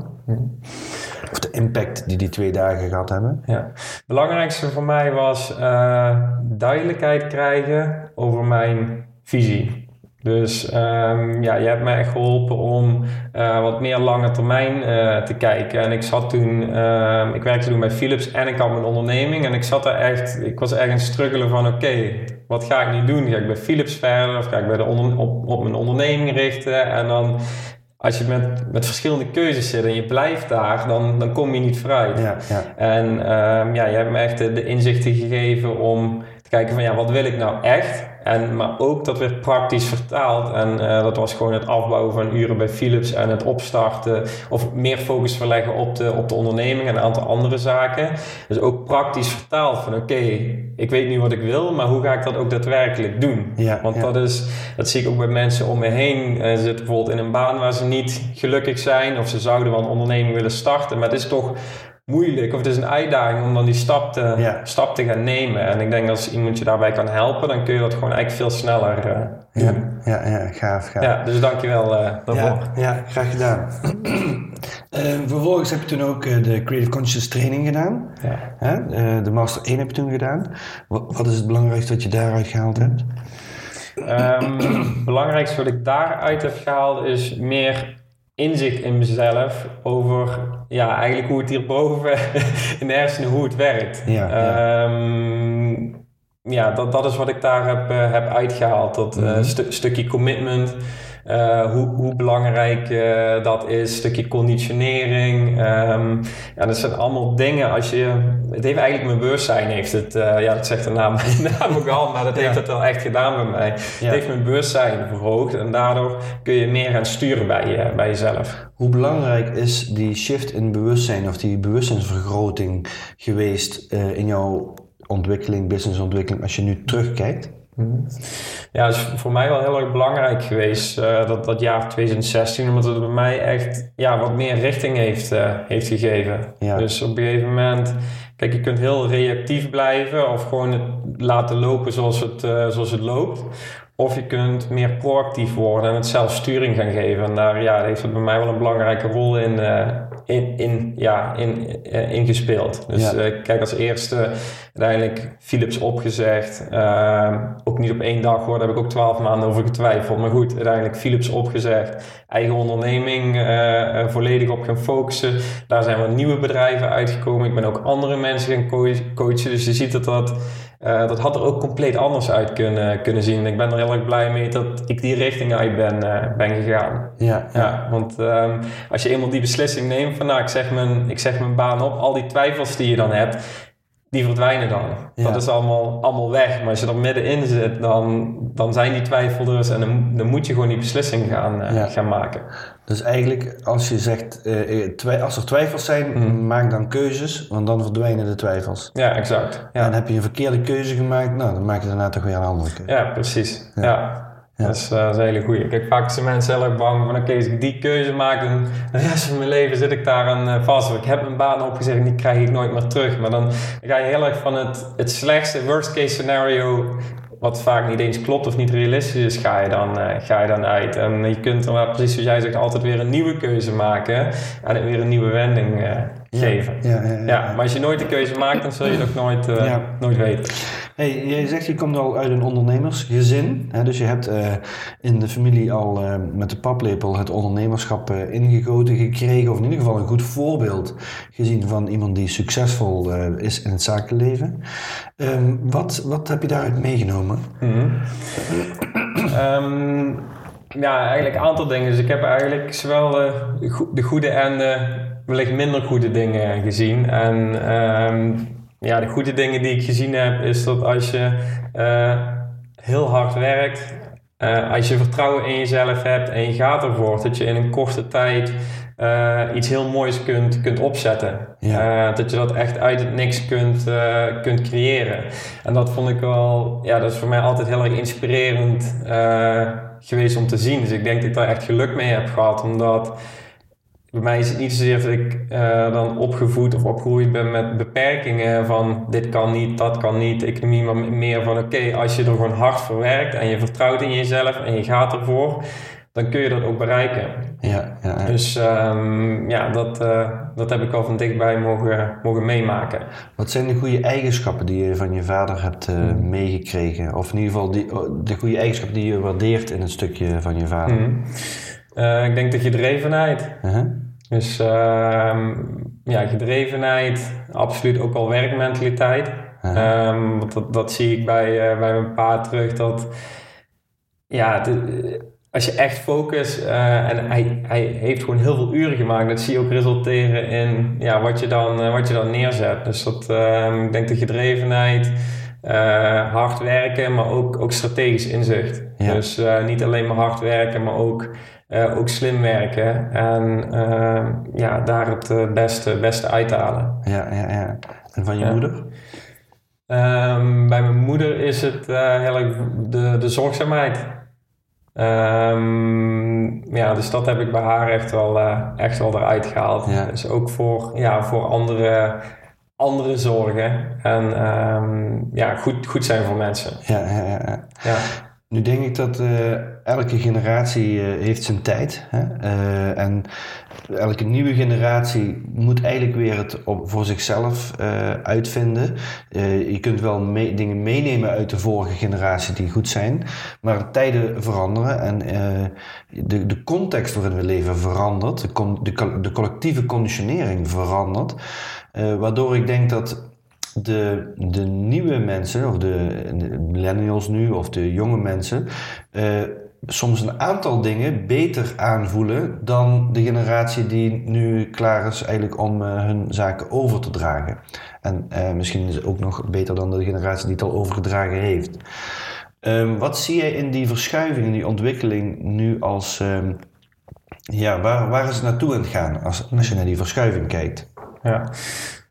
Of de impact die die twee dagen gehad hebben? Ja. Het belangrijkste voor mij was uh, duidelijkheid krijgen over mijn visie. Dus um, ja, je hebt mij echt geholpen om uh, wat meer lange termijn uh, te kijken. En ik zat toen, uh, ik werkte toen bij Philips en ik had mijn onderneming. En ik zat daar echt, ik was echt het struggelen van oké, okay, wat ga ik nu doen? Ga ik bij Philips verder of ga ik bij de onder, op, op mijn onderneming richten? En dan als je met, met verschillende keuzes zit en je blijft daar, dan, dan kom je niet vooruit. Ja, ja. En um, ja, je hebt me echt de, de inzichten gegeven om te kijken van ja, wat wil ik nou echt? En, maar ook dat werd praktisch vertaald. En uh, dat was gewoon het afbouwen van uren bij Philips en het opstarten of meer focus verleggen op de, op de onderneming en een aantal andere zaken. Dus ook praktisch vertaald van oké, ik weet nu wat ik wil, maar hoe ga ik dat ook daadwerkelijk doen? Ja, Want Dat, is, dat zie ik ook bij mensen om me heen. Uh, ze zitten bijvoorbeeld in een baan waar ze niet gelukkig zijn of ze zouden wel een onderneming willen starten, maar het is toch moeilijk of het is een uitdaging om dan die stap te, stap te gaan nemen. En ik denk als iemand je daarbij kan helpen, dan kun je dat gewoon eigenlijk veel sneller uh, doen. Ja, ja, ja, gaaf, gaaf. Ja, dus dankjewel uh, daarvoor. Ja, ja, graag gedaan. uh, [clears throat] vervolgens heb je toen ook de Creative Conscious training gedaan. Ja. de Master 1 heb je toen gedaan. Wat, wat is het belangrijkste wat je daaruit gehaald hebt? Um, [clears throat] het belangrijkste wat ik daaruit heb gehaald is meer inzicht in mezelf over ja, eigenlijk hoe het hierboven [laughs] in de hersenen, hoe het werkt. Ja, ja. Ehm, ja dat, dat is wat ik daar heb, uh, heb uitgehaald. Dat uh, stukje commitment. Uh, hoe, hoe belangrijk uh, dat is, een stukje conditionering. Um, ja, dat zijn allemaal dingen als je. Het heeft eigenlijk mijn bewustzijn, heeft het. Uh, ja, dat zegt de naam, [laughs] naam ook al, maar dat heeft het wel echt gedaan bij mij. Het heeft mijn bewustzijn verhoogd en daardoor kun je meer gaan sturen bij, je, bij jezelf. Hoe belangrijk is die shift in bewustzijn of die bewustzijnsvergroting geweest in jouw ontwikkeling, businessontwikkeling, als je nu terugkijkt? Ja, is voor mij wel heel erg belangrijk geweest, uh, dat, dat jaar 2016, omdat het bij mij echt ja, wat meer richting heeft, uh, heeft gegeven. Dus op een gegeven moment, kijk, je kunt heel reactief blijven of gewoon het laten lopen zoals het, uh, zoals het loopt. Of je kunt meer proactief worden en het zelf sturing gaan geven. En daar ja, heeft het bij mij wel een belangrijke rol in, in, in, ja, in, uh, in gespeeld. Dus ja. uh, kijk, als eerste uiteindelijk Philips opgezegd. ook niet op één dag hoor, daar heb ik ook twaalf maanden over getwijfeld. Maar goed, uiteindelijk Philips opgezegd. Eigen onderneming volledig op gaan focussen. Daar zijn wat nieuwe bedrijven uitgekomen. Ik ben ook andere mensen gaan coachen. Dus je ziet dat dat uh, dat had er ook compleet anders uit kunnen, kunnen zien. Ik ben er heel erg blij mee dat ik die richting uit ben, uh, ben gegaan. Ja, ja. want um, als je eenmaal die beslissing neemt van nou, ik zeg, mijn, ik zeg mijn baan op, al die twijfels die je dan hebt, die verdwijnen dan. Dat is allemaal, allemaal weg. Maar als je er middenin zit, dan, dan zijn die twijfels en dan, dan moet je gewoon die beslissing gaan, uh, gaan maken. Dus eigenlijk, als je zegt, uh, als er twijfels zijn, mm. maak dan keuzes, want dan verdwijnen de twijfels. Ja, exact. Ja. En heb je een verkeerde keuze gemaakt, nou, dan maak je daarna toch weer een andere keuze. Ja, precies. ja. Ja. Dat, is, een hele goeie. Kijk, vaak zijn mensen heel erg bang van oké, als ik die keuze maak, dan de rest van mijn leven zit ik daar aan uh, vast. Ik heb een baan opgezegd en die krijg ik nooit meer terug. Maar dan ga je heel erg van het, het slechtste, worst case scenario wat vaak niet eens klopt of niet realistisch is, ga je dan, uh, ga je dan uit. En je kunt er precies zoals jij zegt, altijd weer een nieuwe keuze maken en weer een nieuwe wending uh, geven. Ja, ja, ja, maar als je nooit de keuze maakt, dan zul je het ook nooit, uh, nooit weten. Hey, jij zegt je komt al uit een ondernemersgezin. Hè, dus je hebt in de familie al met de paplepel het ondernemerschap ingegoten gekregen. Of in ieder geval een goed voorbeeld gezien van iemand die succesvol is in het zakenleven. Um, wat, wat heb je daaruit meegenomen? Mm um, ja, eigenlijk een aantal dingen. Dus ik heb eigenlijk zowel de, de goede en de wellicht minder goede dingen gezien. En um, ja, de goede dingen die ik gezien heb, is dat als je uh, heel hard werkt, uh, als je vertrouwen in jezelf hebt en je gaat ervoor, dat je in een korte tijd uh, iets heel moois kunt, kunt opzetten. Ja. Dat je dat echt uit het niks kunt, kunt creëren. En dat vond ik wel, ja, dat is voor mij altijd heel erg inspirerend geweest om te zien. Dus ik denk dat ik daar echt geluk mee heb gehad, omdat bij mij is het niet zozeer dat ik dan opgevoed of opgegroeid ben met beperkingen van dit kan niet, dat kan niet, economie, maar meer van oké, als je er gewoon hard voor werkt en je vertrouwt in jezelf en je gaat ervoor, dan kun je dat ook bereiken. Ja, ja, ja. Dus um, ja, dat, uh, dat heb ik al van dichtbij mogen, mogen meemaken. Wat zijn de goede eigenschappen die je van je vader hebt uh, meegekregen? Of in ieder geval die, oh, de goede eigenschappen die je waardeert in een stukje van je vader? Mm. Uh, ik denk de gedrevenheid. -huh. Dus ja, gedrevenheid, absoluut ook al werkmentaliteit. -huh. Um, want dat, dat zie ik bij, bij mijn pa terug. Dat ja, de, als je echt focust uh, en hij, hij heeft gewoon heel veel uren gemaakt, dat zie je ook resulteren in ja, wat, je dan, uh, wat je dan neerzet. Dus dat, uh, ik denk de gedrevenheid, eh, hard werken, maar ook, ook strategisch inzicht. Ja. Dus niet alleen maar hard werken, maar ook, ook slim werken en ja, daar het beste, beste uithalen. Ja, ja, ja. En van je ja. moeder? Um, bij mijn moeder is het heel erg de, de zorgzaamheid. Um, ja, dus dat heb ik bij haar echt wel, uh, echt wel eruit gehaald. Ja. Dus ook voor, ja, voor andere, andere zorgen en um, ja, goed, goed zijn voor mensen. Ja, ja, ja. ja. Nu denk ik dat uh, elke generatie uh, heeft zijn tijd. Hè? Uh, en elke nieuwe generatie moet eigenlijk weer het voor zichzelf uitvinden. je kunt wel mee, dingen meenemen uit de vorige generatie die goed zijn. Maar tijden veranderen en de, de context waarin we leven verandert. De, de, de collectieve conditionering verandert. waardoor ik denk dat de, de nieuwe mensen, of de, millennials nu, of de jonge mensen, soms een aantal dingen beter aanvoelen dan de generatie die nu klaar is eigenlijk om uh, hun zaken over te dragen. En uh, misschien is het ook nog beter dan de generatie die het al overgedragen heeft. Um, wat zie jij in die verschuiving, in die ontwikkeling nu als... Um, ja, waar, waar is het naartoe aan het gaan als, als je naar die verschuiving kijkt? Ja,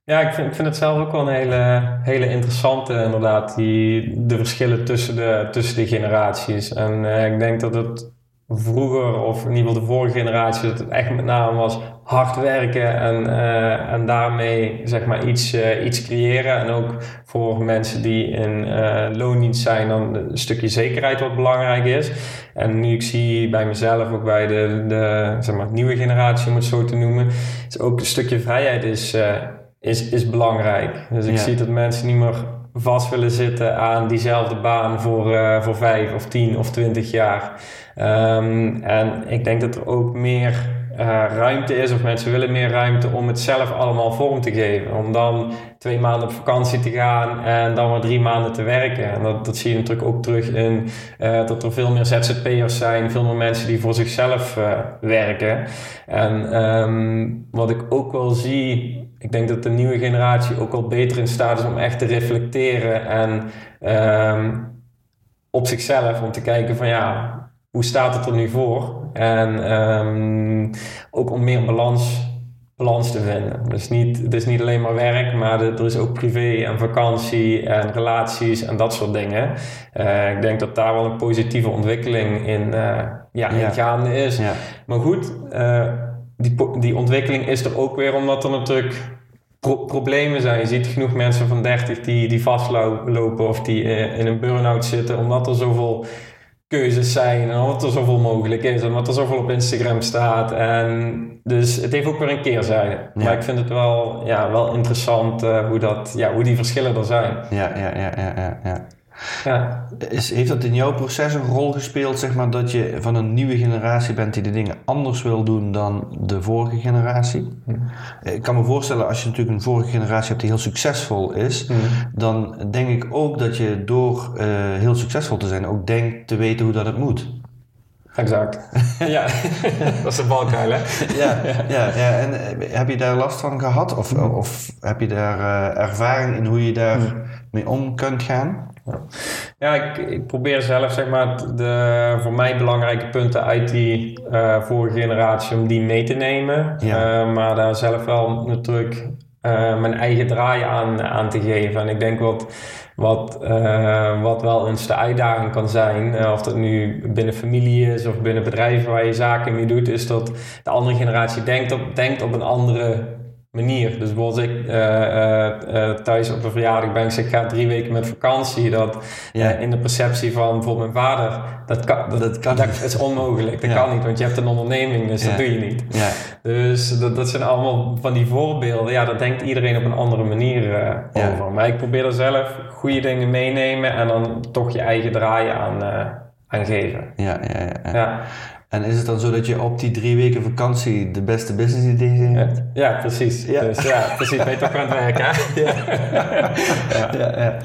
ja, ik vind, het zelf ook wel een hele, hele interessante, inderdaad, die, de verschillen tussen de, tussen de generaties. En uh, ik denk dat het vroeger, of in ieder geval de vorige generatie, dat het echt met name was hard werken en, uh, en daarmee zeg maar iets, uh, iets creëren. En ook voor mensen die in loondienst zijn, dan een stukje zekerheid wat belangrijk is. En nu ik zie bij mezelf, ook bij de, de zeg maar, nieuwe generatie, om het zo te noemen, is ook een stukje vrijheid is is, is belangrijk. Dus ik zie dat mensen niet meer vast willen zitten aan diezelfde baan voor, uh, voor vijf of tien of twintig jaar. Um, en ik denk dat er ook meer ruimte is, of mensen willen meer ruimte om het zelf allemaal vorm te geven. Om dan twee maanden op vakantie te gaan en dan maar drie maanden te werken. En dat, dat zie je natuurlijk ook terug in uh, dat er veel meer ZZP'ers zijn, veel meer mensen die voor zichzelf uh, werken. En um, wat ik ook wel zie, ik denk dat de nieuwe generatie ook wel beter in staat is om echt te reflecteren en um, op zichzelf, om te kijken van ja, hoe staat het er nu voor? En um, ook om meer balans, balans te vinden. Dus niet, het is niet alleen maar werk, maar er is ook privé en vakantie en relaties en dat soort dingen. Uh, ik denk dat daar wel een positieve ontwikkeling in, uh, ja, in gaande is. Ja. Maar goed, uh, die, die ontwikkeling is er ook weer omdat er natuurlijk pro problemen zijn. Je ziet genoeg mensen van 30 die, die vastlopen of die in een burn-out zitten, omdat er zoveel keuzes zijn en wat er zoveel mogelijk is en wat er zoveel op Instagram staat. En dus het heeft ook weer een keerzijde. Maar ik vind het wel, ja, wel interessant uh, hoe, dat, ja, hoe die verschillen er zijn. Ja, ja, ja, ja, ja. ja. Ja. Is, heeft dat in jouw proces een rol gespeeld, zeg maar, dat je van een nieuwe generatie bent die de dingen anders wil doen dan de vorige generatie? Ik kan me voorstellen, als je natuurlijk een vorige generatie hebt die heel succesvol is, dan denk ik ook dat je door uh, heel succesvol te zijn ook denkt te weten hoe dat het moet. Exact. [laughs] ja, dat is de valkuil, hè? ja, ja, ja, en eh, heb je daar last van gehad? Of, of heb je daar uh, ervaring in hoe je daar mee om kunt gaan? Ja, ik, ik, probeer zelf zeg maar de voor mij belangrijke punten uit die uh, vorige generatie om die mee te nemen. Uh, maar daar zelf wel natuurlijk uh, mijn eigen draai aan, aan te geven. En ik denk wat, wat, wat wel eens de uitdaging kan zijn, of dat nu binnen familie is of binnen bedrijven waar je zaken mee doet, is dat de andere generatie denkt op, denkt op een andere manier. Dus bijvoorbeeld ik uh, uh, thuis op een verjaardag ben, ik zeg, ik ga drie weken met vakantie. Dat ja. in de perceptie van bijvoorbeeld mijn vader, dat kan, dat, dat, kan dat is onmogelijk. Dat kan niet, want je hebt een onderneming, dus dat doe je niet. Ja. Dus dat, dat zijn allemaal van die voorbeelden. Ja, daar denkt iedereen op een andere manier over. Maar ik probeer er zelf goede dingen meenemen en dan toch je eigen draaien aan, aan geven. ja, ja. ja. En is het dan zo dat je op die drie weken vakantie de beste business ideeën hebt? Ja, precies. Ja. Dus ja, precies. Ben je toch aan het werk, hè? [laughs] ja. ja. ja,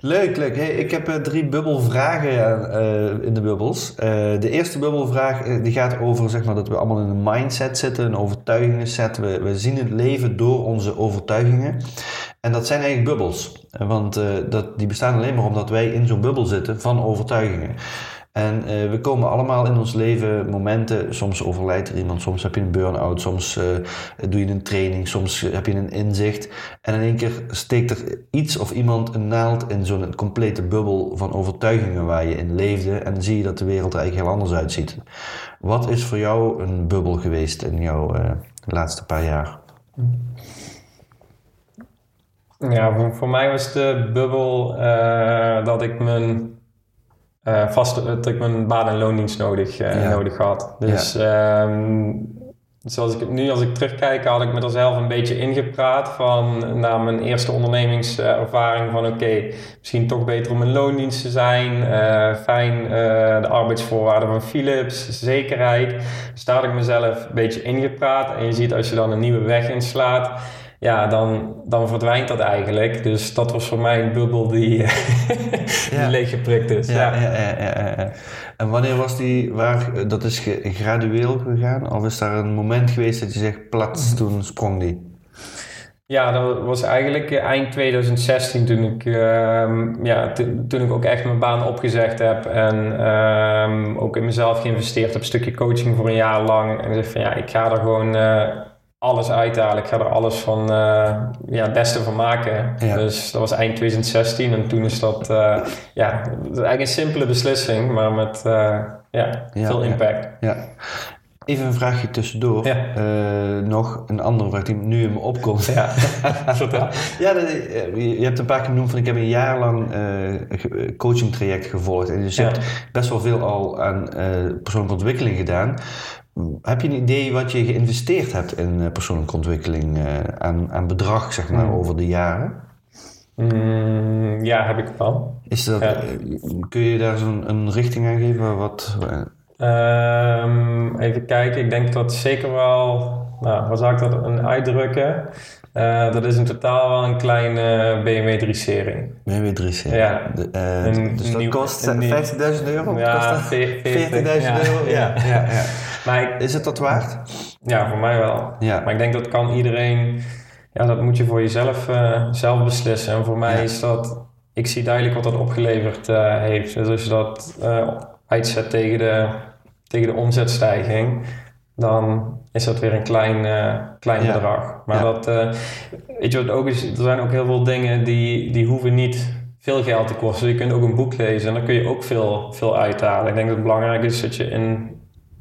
Leuk, leuk. Hey, ik heb uh, drie bubbelvragen uh, in de bubbels. Uh, de eerste bubbelvraag die gaat over zeg maar, dat we allemaal in een mindset zitten, een overtuigingenset. We, we zien het leven door onze overtuigingen. En dat zijn eigenlijk bubbels. Want dat, die bestaan alleen maar omdat wij in zo'n bubbel zitten van overtuigingen. En uh, we komen allemaal in ons leven momenten, soms overlijdt er iemand, soms heb je een burn-out, soms uh, doe je een training, soms heb je een inzicht. En in één keer steekt er iets of iemand een naald in zo'n complete bubbel van overtuigingen waar je in leefde. En dan zie je dat de wereld er eigenlijk heel anders uitziet. Wat is voor jou een bubbel geweest in jouw laatste paar jaar? Ja, voor, voor mij was de bubbel dat ik mijn uh, vast dat ik mijn baan- en loondienst nodig, uh, nodig had. Dus ja. um, zoals ik nu, als ik terugkijk, had ik me er zelf een beetje ingepraat van na mijn eerste ondernemingservaring van oké, misschien toch beter om een loondienst te zijn. Uh, fijn, de arbeidsvoorwaarden van Philips, zekerheid. Dus daar had ik mezelf een beetje ingepraat. En je ziet als je dan een nieuwe weg inslaat ja, dan, dan verdwijnt dat eigenlijk. Dus dat was voor mij een bubbel die, [laughs] die leeggeprikt is. Ja, ja. Ja, En wanneer was die, waar, dat is gradueel gegaan? Of is daar een moment geweest dat je zegt, plats, toen sprong die? Ja, dat was eigenlijk eind 2016 toen ik, uh, ja, toen ik ook echt mijn baan opgezegd heb en uh, ook in mezelf geïnvesteerd heb, een stukje coaching voor een jaar lang. En ik zeg van ja, ik ga er gewoon uh, alles uithalen. Ik ga er alles van uh, ja, het beste van maken. Dus dat was eind 2016 en toen is dat, uh, ja, eigenlijk een simpele beslissing, maar met uh, ja, veel impact. Ja. Even een vraagje tussendoor. nog een andere vraag die nu in me opkomt. Ja, [laughs] ja je hebt een paar keer genoemd van ik heb een jaar lang coaching traject gevolgd. En dus je hebt best wel veel al aan persoonlijke ontwikkeling gedaan. Heb je een idee wat je geïnvesteerd hebt in uh, persoonlijke ontwikkeling uh, aan, aan bedrag, zeg maar, hmm. over de jaren? Mm, ja, heb ik wel. Is dat, ja. Eh, kun je daar zo'n een richting aan geven? Wat, um, even kijken, ik denk dat zeker wel, nou, wat zou ik dat een uitdrukken? Uh, dat is in totaal wel een kleine BMW 3-serie. BMW 3-serie. Ja. De, uh, dus dat kost 50.000 euro? Ja, 40.000 euro? Ja. ja. ja, ja. Maar is het dat waard? Ja, voor mij wel. Ja. Maar ik denk dat kan iedereen... Ja, dat moet je voor jezelf uh, zelf beslissen. En voor mij is dat... Ik zie duidelijk wat dat opgeleverd uh, heeft. Dus als je dat uh, uitzet tegen de, tegen de omzetstijging... dan is dat weer een klein, klein bedrag. Maar dat... weet je wat ook is? Er zijn ook heel veel dingen die, die hoeven niet veel geld te kosten. Je kunt ook een boek lezen en dan kun je ook veel, veel uithalen. Ik denk dat het belangrijk is dat je in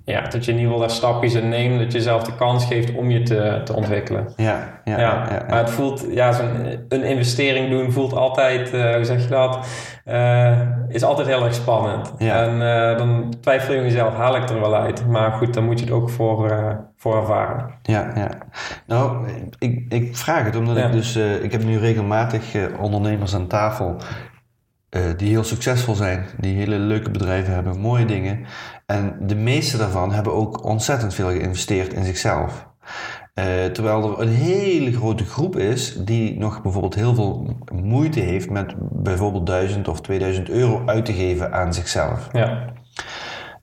ja, dat je in ieder geval daar stapjes in neemt, dat je zelf de kans geeft om je te, te ontwikkelen. Ja, ja, ja, ja, Maar het voelt, ja, zo'n een investering doen voelt altijd, uh, hoe zeg je dat, uh, is altijd heel erg spannend. En uh, dan twijfel je jezelf, haal ik er wel uit? Maar goed, dan moet je het ook voor, voor ervaren. Ja, ja. Nou, ik, ik vraag het omdat ik dus, ik heb nu regelmatig ondernemers aan tafel die heel succesvol zijn, die hele leuke bedrijven hebben, mooie dingen. En de meeste daarvan hebben ook ontzettend veel geïnvesteerd in zichzelf. Uh, terwijl er een hele grote groep is die nog bijvoorbeeld heel veel moeite heeft met bijvoorbeeld 1000 of 2000 euro uit te geven aan zichzelf. Ja.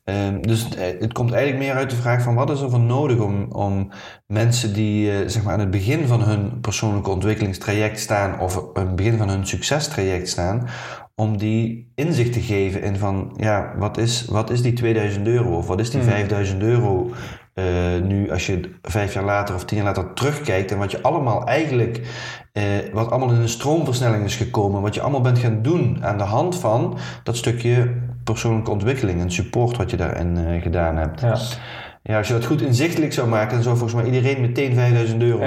Uh, dus eh, het komt eigenlijk meer uit de vraag van wat is er voor nodig om, om mensen die uh, zeg maar aan het begin van hun persoonlijke ontwikkelingstraject staan of aan het begin van hun succestraject staan, om die inzicht te geven in van, ja, wat is, wat is die 2000 euro of wat is die 5000 hmm. euro uh, nu als je vijf jaar later of tien jaar later terugkijkt en wat je allemaal eigenlijk, uh, wat allemaal in een stroomversnelling is gekomen, wat je allemaal bent gaan doen aan de hand van dat stukje persoonlijke ontwikkeling en support wat je daarin uh, gedaan hebt. Ja. Ja, als je dat goed inzichtelijk zou maken, dan zou volgens mij iedereen meteen 5000 euro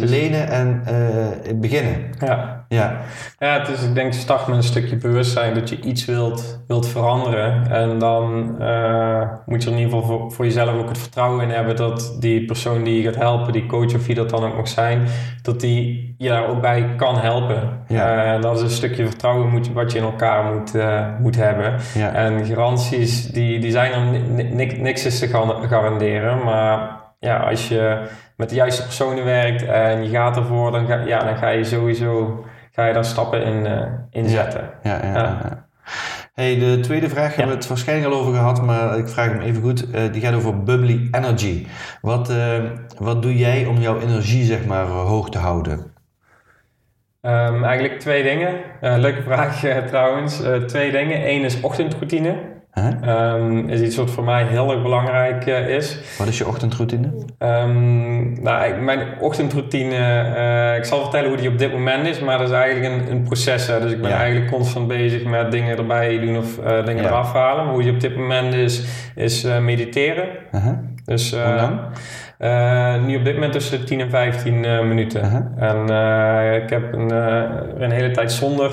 lenen en uh, beginnen. Ja. Ja. ja, het is, ik denk, start met een stukje bewustzijn dat je iets wilt, wilt veranderen. En dan uh, moet je er in ieder geval voor, voor, jezelf ook het vertrouwen in hebben dat die persoon die je gaat helpen, die coach of wie dat dan ook mag zijn, dat die je daar ook bij kan helpen. Ja. Uh, dat is een stukje vertrouwen moet, wat je in elkaar moet, uh, moet hebben. Ja. En garanties, die, die zijn er niks, niks is te garanderen. Maar ja, als je met de juiste personen werkt en je gaat ervoor, dan ga, ja, dan ga je sowieso ga je daar stappen in, uh, in zetten. Ja, ja. Hey, de tweede vraag hebben we het waarschijnlijk al over gehad, maar ik vraag hem even goed. Uh, die gaat over bubbly energy. Wat, uh, wat doe jij om jouw energie zeg maar hoog te houden? Um, eigenlijk twee dingen. leuke vraag trouwens. twee dingen. Eén is ochtendroutine. Um, is iets wat voor mij heel erg belangrijk uh, is. Wat is je ochtendroutine? Um, nou, mijn ochtendroutine, uh, ik zal vertellen hoe die op dit moment is, maar dat is eigenlijk een, een proces. Hè. Dus ik ben ja. eigenlijk constant bezig met dingen erbij doen of uh, dingen ja. eraf halen. Maar hoe die op dit moment is, is mediteren. -huh. Dus, hoe lang? Uh, nu op dit moment tussen de 10 en 15 uh, minuten. En uh, ik heb een, een, hele tijd zonder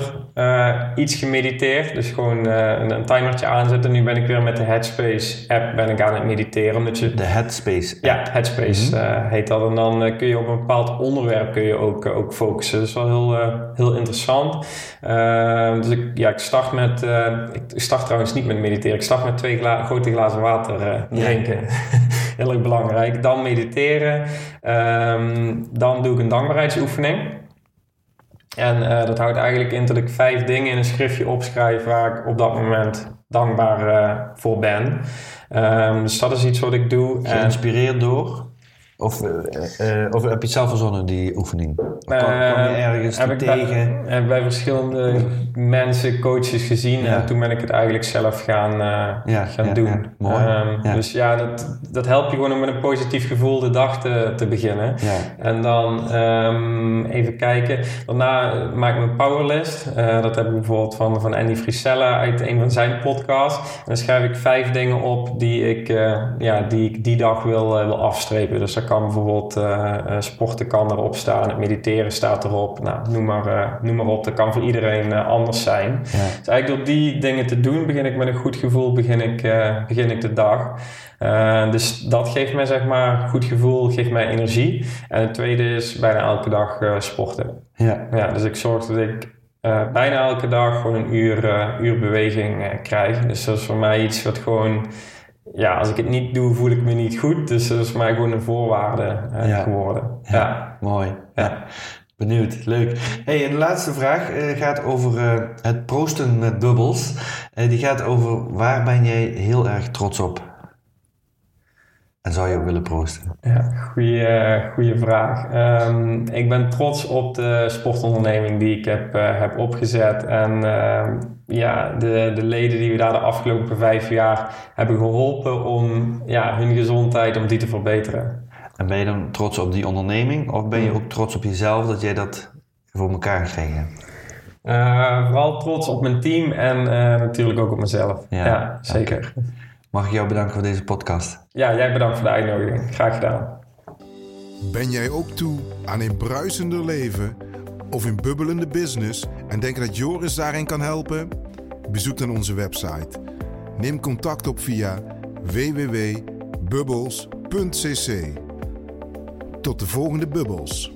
iets gemediteerd. Dus gewoon een, een timertje aanzetten. Nu ben ik weer met de Headspace app ben ik aan het mediteren. Omdat je, de Headspace app? Ja, Headspace mm-hmm. heet dat. En dan kun je op een bepaald onderwerp kun je ook, ook focussen. Dat is wel heel, heel interessant. dus ik, ja, ik start met... ik start trouwens niet met mediteren. Ik start met twee gla grote glazen water drinken. Ja. [laughs] heel erg belangrijk. Dan mediteren. Um, dan doe ik een dankbaarheidsoefening. En uh, dat houdt eigenlijk in dat ik vijf dingen in een schriftje opschrijf waar ik op dat moment dankbaar uh, voor ben. Um, dus dat is iets wat ik doe. Geïnspireerd door? Of, uh, uh, of heb je het zelf verzonnen, die oefening? Kwam, kwam je ergens heb tegen? Ik bij, bij verschillende mensen, coaches gezien. Ja. En toen ben ik het eigenlijk zelf gaan, uh, ja, gaan ja, doen. Mooi. Um, dus ja, dat, dat helpt je gewoon om met een positief gevoel de dag te, te beginnen. En dan um, even kijken. Daarna maak ik mijn powerlist. dat heb ik bijvoorbeeld van, van Andy Frisella uit een van zijn podcasts. En dan schrijf ik vijf dingen op die ik, ja, die, ik die dag wil, wil afstrepen. Dus dat kan bijvoorbeeld uh, sporten kan erop staan, het mediteren staat erop. Nou, noem maar, uh, noem maar op, dat kan voor iedereen uh, anders zijn. Ja. Dus eigenlijk door die dingen te doen, begin ik met een goed gevoel, begin ik, begin ik de dag. dus dat geeft mij zeg maar goed gevoel, geeft mij energie. En het tweede is bijna elke dag sporten. Ja. Ja, dus ik zorg dat ik bijna elke dag gewoon een uur, uur beweging krijg. Dus dat is voor mij iets wat gewoon ja, als ik het niet doe, voel ik me niet goed. Dus dat is voor mij gewoon een voorwaarde uh, ja. geworden. Ja, Ja. mooi. Ja. Benieuwd, leuk. Hey, en de laatste vraag uh, gaat over uh, het proosten met bubbels. die gaat over waar ben jij heel erg trots op? En zou je ook willen proosten? Ja, goede, goede vraag. Um, ik ben trots op de sportonderneming die ik heb, heb opgezet. En uh, ja, de, de leden die we daar de afgelopen vijf jaar hebben geholpen om ja, hun gezondheid, om die te verbeteren. En ben je dan trots op die onderneming? Of ben je ook trots op jezelf dat jij dat voor elkaar gekregen hebt? Uh, vooral trots op mijn team en natuurlijk ook op mezelf. Ja, ja zeker. Okay. Mag ik jou bedanken voor deze podcast? Ja, jij bedankt voor de uitnodiging. Graag gedaan. Ben jij ook toe aan een bruisender leven of een bubbelende business en denk dat Joris daarin kan helpen? Bezoek dan onze website. Neem contact op via www.bubbles.cc. Tot de volgende bubbels.